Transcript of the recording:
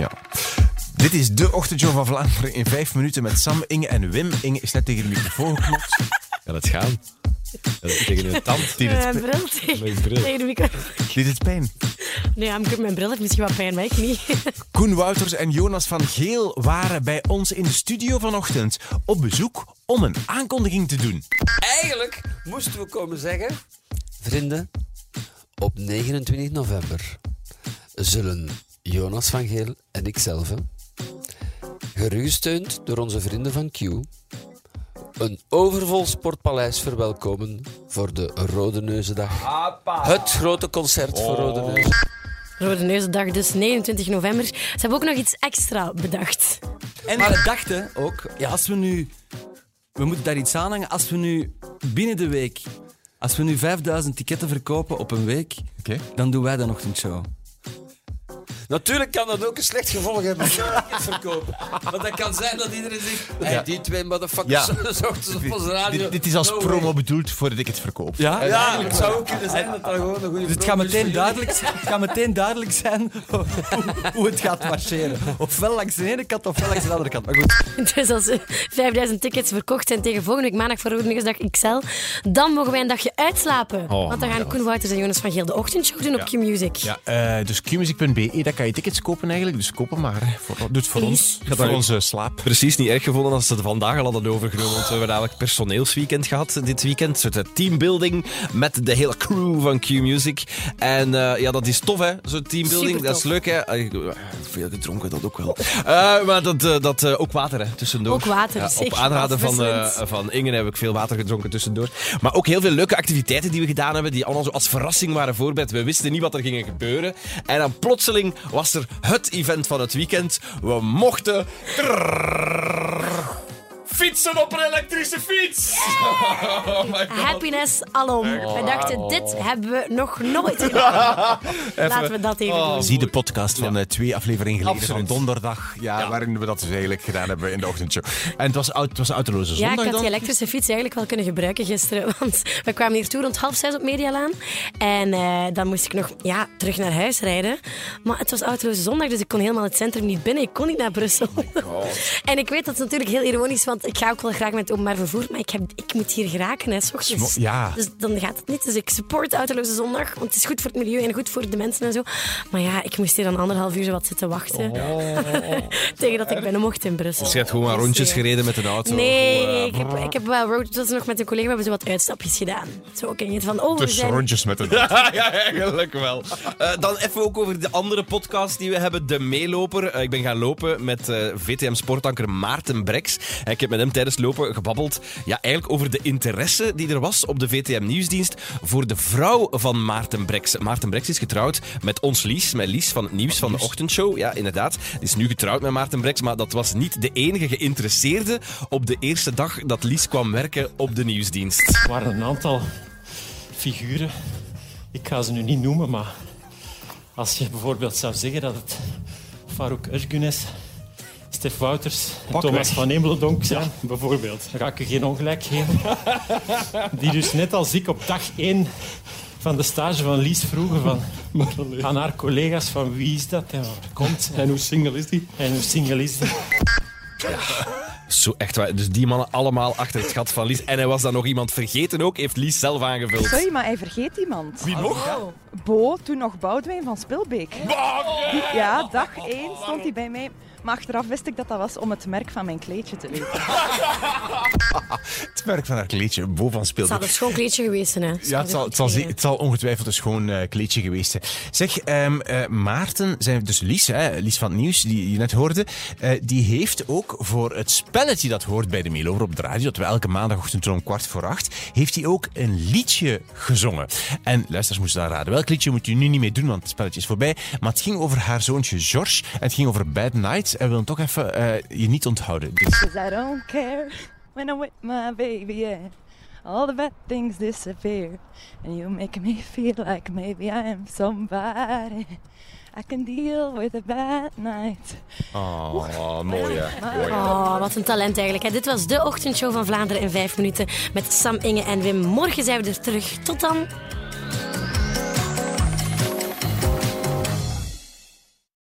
Ja. Dit is de ochtendshow van Vlaanderen in vijf minuten met Sam, Inge en Wim. Inge is net tegen de microfoon geklopt. Ja, dat gaan. Dat is tegen een tand. Die Mijn het, bril tegen, Mijn bril. tegen de micro. die het pijn. Nee, mijn bril heeft misschien wat pijn, maar ik niet. Koen Wouters en Jonas van Geel waren bij ons in de studio vanochtend op bezoek om een aankondiging te doen. Eigenlijk moesten we komen zeggen, vrienden, op 29 november zullen Jonas van Geel en ikzelf, hè, gerugsteund door onze vrienden van Q, een overvol sportpaleis verwelkomen voor de Rode Neuzendag. Het grote concert voor Rode Neuzen. Rode Neuzendag, dus 29 november. Ze hebben ook nog iets extra bedacht. En we dachten ook, ja, als we nu... We moeten daar iets aan hangen. Als we nu binnen de week... Als we nu 5000 ticketten verkopen op een week, dan doen wij de ochtendshow. Natuurlijk kan dat ook een slecht gevolg hebben je het verkopen. Want dat kan zijn dat iedereen zegt, hey, die twee motherfuckers Ja. zochten op onze radio. Dit, dit is als No promo way. bedoeld voor de ticketverkoop. Ja? Ja, het zou ook kunnen zijn dat dat gewoon een goede Dus het gaat, promo is meteen voor duidelijk, zijn- het gaat meteen duidelijk zijn hoe, hoe het gaat marcheren. Ofwel langs de ene kant, ofwel langs de andere kant. Maar goed, Dus als er 5000 tickets verkocht zijn tegen volgende week maandag voor Neuzendag XL, dan mogen wij een dagje uitslapen. Want dan gaan Koen Wouters en Jonas van Geel de ochtendshow doen op Q-Music. Ja, eh, dus qmusic.be, kan je tickets kopen eigenlijk. Dus koop hem maar. Voor, doe het voor Please. ons. Gaat voor onze slaap. Precies niet erg gevonden als ze het vandaag al hadden overgenomen. Want we hebben eigenlijk personeelsweekend gehad dit weekend. Een soort teambuilding met de hele crew van Q-Music. En eh, ja, dat is tof, hè? Zo'n teambuilding. Dat is leuk, hè? Veel gedronken, dat ook wel. Eh, maar dat, eh, dat eh, ook water, hè? Tussendoor. Ook water, Ja, zeker. Op aanraden van, eh, van Inge heb ik veel water gedronken tussendoor. Maar ook heel veel leuke activiteiten die we gedaan hebben, die allemaal zo als verrassing waren voorbereid. We wisten niet wat er ging gebeuren. En dan plotseling was er het event van het weekend. We mochten... Fietsen op een elektrische fiets! Oh my god. Happiness alom. Wij dachten, dit hebben we nog nooit gedaan. Laten we dat even Oh, doen. Zie de podcast van eh, twee afleveringen geleden Absoluut. van donderdag. Ja, waarin we dat dus eigenlijk gedaan hebben in de ochtendshow. En het was, oud, het was een autoloze Ja, zondag ik had dan? die elektrische fiets eigenlijk wel kunnen gebruiken gisteren. Want we kwamen hier toe rond half zes op Medialaan. En eh, dan moest ik nog ja, terug naar huis rijden. Maar het was autoloze zondag, dus ik kon helemaal het centrum niet binnen. Ik kon niet naar Brussel. en ik weet dat is natuurlijk heel ironisch, want ik ga ook wel graag met het openbaar vervoer. Maar ik, heb, ik moet hier geraken, hè, s ochtends. Ja. Dus dan gaat het niet. Dus ik support autoloze zondag. Want het is goed voor het milieu en goed voor de mensen en zo. Maar ja, ik moest hier dan anderhalf uur zo wat zitten wachten. Tegen dat ik binnen mocht in Brussel. Dus je hebt gewoon maar rondjes gereden met een auto. Nee, eh, ik heb, ik heb wel was nog met een collega, we hebben zo wat uitstapjes gedaan. Zo ken je het van, oh, we Dus zijn... rondjes met een... ja, eigenlijk wel. Eh, dan even ook over de andere podcast die we hebben, De Meeloper. Eh, ik ben gaan lopen met eh, VTM-sportanker Maarten Brex. En ik heb met hem tijdens lopen gebabbeld ja, eigenlijk over de interesse die er was op de VTM-nieuwsdienst voor de vrouw van Maarten Brex. Maarten Brex is getrouwd met ons Lies, met Lies van het nieuws van de ochtendshow. Ja, inderdaad. Die is nu getrouwd met Maarten Brex, maar dat was niet de enige geïnteresseerde op de eerste dag dat Lies kwam werken op de nieuwsdienst. Er waren een aantal figuren. Ik ga ze nu niet noemen, maar als je bijvoorbeeld zou zeggen dat het Farouk Özgun is, Stef Wouters en Thomas van Emeldonk zijn, bijvoorbeeld, dan ga ik je geen ongelijk geven. Die dus net als ik op dag één van de stage van Lies vroegen van, aan haar collega's van wie is dat en waar komt En hoe single is die? en hoe single is die. Zo echt waar. Dus die mannen allemaal achter het gat van Lies. En hij was dan nog iemand vergeten ook, heeft Lies zelf aangevuld. Sorry, maar hij vergeet iemand. Wie nog? Bo, toen nog Boudewijn van Spilbeek. Ja, dag één stond hij bij mij. Maar achteraf wist ik dat dat was om het merk van mijn kleedje te weten. Het merk van haar kleedje, boven Het speelde. zal een schoon kleedje geweest zijn, hè. Ja, het zal, het, zal, ze- het zal ongetwijfeld een schoon eh, kleedje geweest zijn. Zeg, ehm, eh, Maarten, zijn, dus Lies, hè, Lies van het Nieuws, die je net hoorde, eh, die heeft ook voor het spelletje dat hoort bij de Meelover op de radio, dat we elke maandagochtend om kwart voor acht, heeft hij ook een liedje gezongen. En luisteraars moesten daar raden. Welk liedje moet je nu niet meer doen, want het spelletje is voorbij. Maar het ging over haar zoontje George en het ging over Bad Nights. En we willen toch even eh, je niet onthouden. Dit- Cause I don't care when I'm with my baby, yeah. All the bad things disappear. And you make me feel like maybe I am somebody. I can deal with a bad night. Oh, mooi hè. Oh, wat een talent eigenlijk. hè. Dit was de ochtendshow van Vlaanderen in vijf minuten met Sam, Inge en Wim. Morgen zijn we er terug. Tot dan.